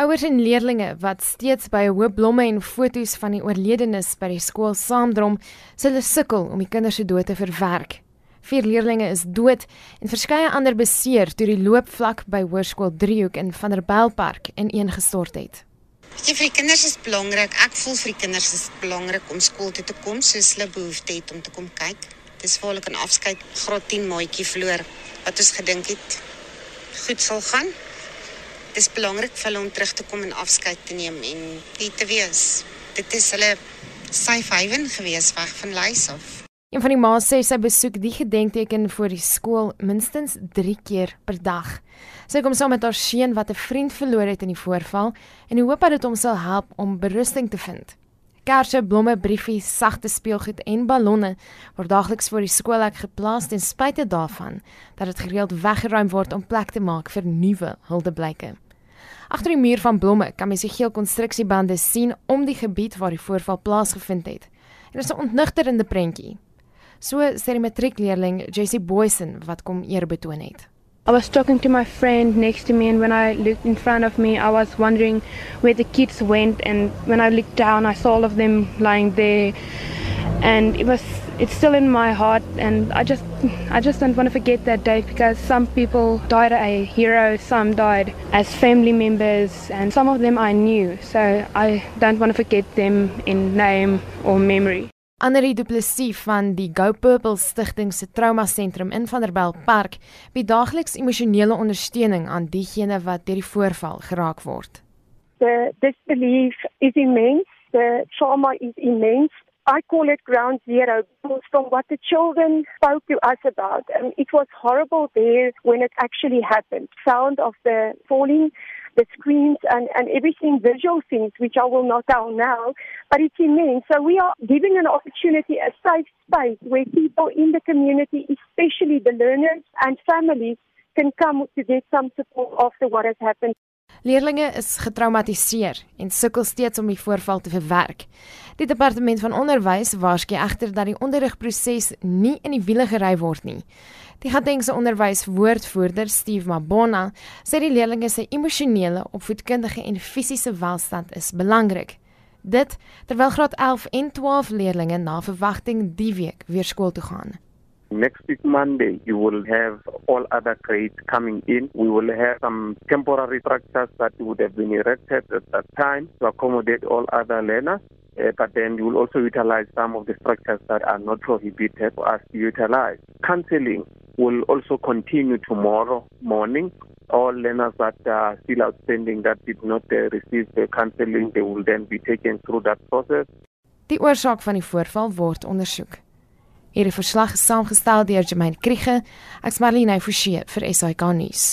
Ouers en leerdlinge wat steeds by 'n hoop blomme en foto's van die oorledenes by die skool saamdrom, sal sukkel om die kinders se dood te verwerk. Vier leerdlinge is dood en verskeie ander beseer toe die loopvlak by Hoërskool Driehoek in Vanderbijlpark ineengestort het. Dit vir die kinders is belangrik. Ek voel vir die kinders is belangrik om skool toe te kom soos hulle behoefte het om te kom kyk. Dis vir hulle kan afskeid graad 10 maatjie verloor wat ons gedink het goed sal gaan dis belangrik vir hulle om terug te kom en afskeid te neem en hier te wees. Dit is hulle safe haven gewees weg van Lys af. Een van die ma's sê sy besoek die gedenkteken voor die skool minstens 3 keer per dag. Sy kom saam met haar seun wat 'n vriend verloor het in die voorval en hoop dat dit hom sal help om berusting te vind. Kersse, blomme, briefies, sagte speelgoed en ballonne word daagliks voor die skoolhek geplaas ten spyte daarvan dat dit gereeld weggeruim word om plek te maak vir nuwe huldeblyke. Agter die muur van blomme kan mens die geel konstruksiebande sien om die gebied waar die voorval plaasgevind het. En dit is 'n ontnugterende prentjie. So sê die matriekleerling Jessie Boysen wat kom eerbetoon het. I was talking to my friend next to me, and when I looked in front of me, I was wondering where the kids went. And when I looked down, I saw all of them lying there, and it was it's still in my heart. And I just I just don't want to forget that day because some people died a hero, some died as family members, and some of them I knew. So I don't want to forget them in name or memory. Annelie Du Plessis van die Go Purple Stichting se trauma sentrum in Vanderbijl Park bied daagliks emosionele ondersteuning aan diegene wat deur die voorval geraak word. The disbelief is immense, the trauma is immense. I call it ground zero from what the children spoke to us about. And it was horrible there when it actually happened. Sound of the falling the screens and, and everything, visual things, which I will not tell now, but it's immense. So we are giving an opportunity, a safe space where people in the community, especially the learners and families, can come to get some support after what has happened. Leerlinge is getraumatiseer en sukkel steeds om die voorval te verwerk. Die departement van onderwys waarsku egter dat die onderrigproses nie in die wiele gery word nie. Die Gautengse onderwyswoordvoerder Steve Mabona sê die leerlinge se emosionele, opvoedkundige en fisiese welstand is belangrik. Dit terwyl graad 11 en 12 leerlinge na verwagting die week weer skool toe gaan. Next week, Monday, you will have all other crates coming in. We will have some temporary structures that would have been erected at that time to accommodate all other learners. Uh, but then you will also utilize some of the structures that are not prohibited for us to utilize. Counseling will also continue tomorrow morning. All learners that are still outstanding that did not uh, receive the counseling, they will then be taken through that process. Die oorsaak van die voorval word ondersoek. Hierdie verslag is saamgestel deur Jermaine Kriege. Ek's Marlene Forsie vir SAK nuus.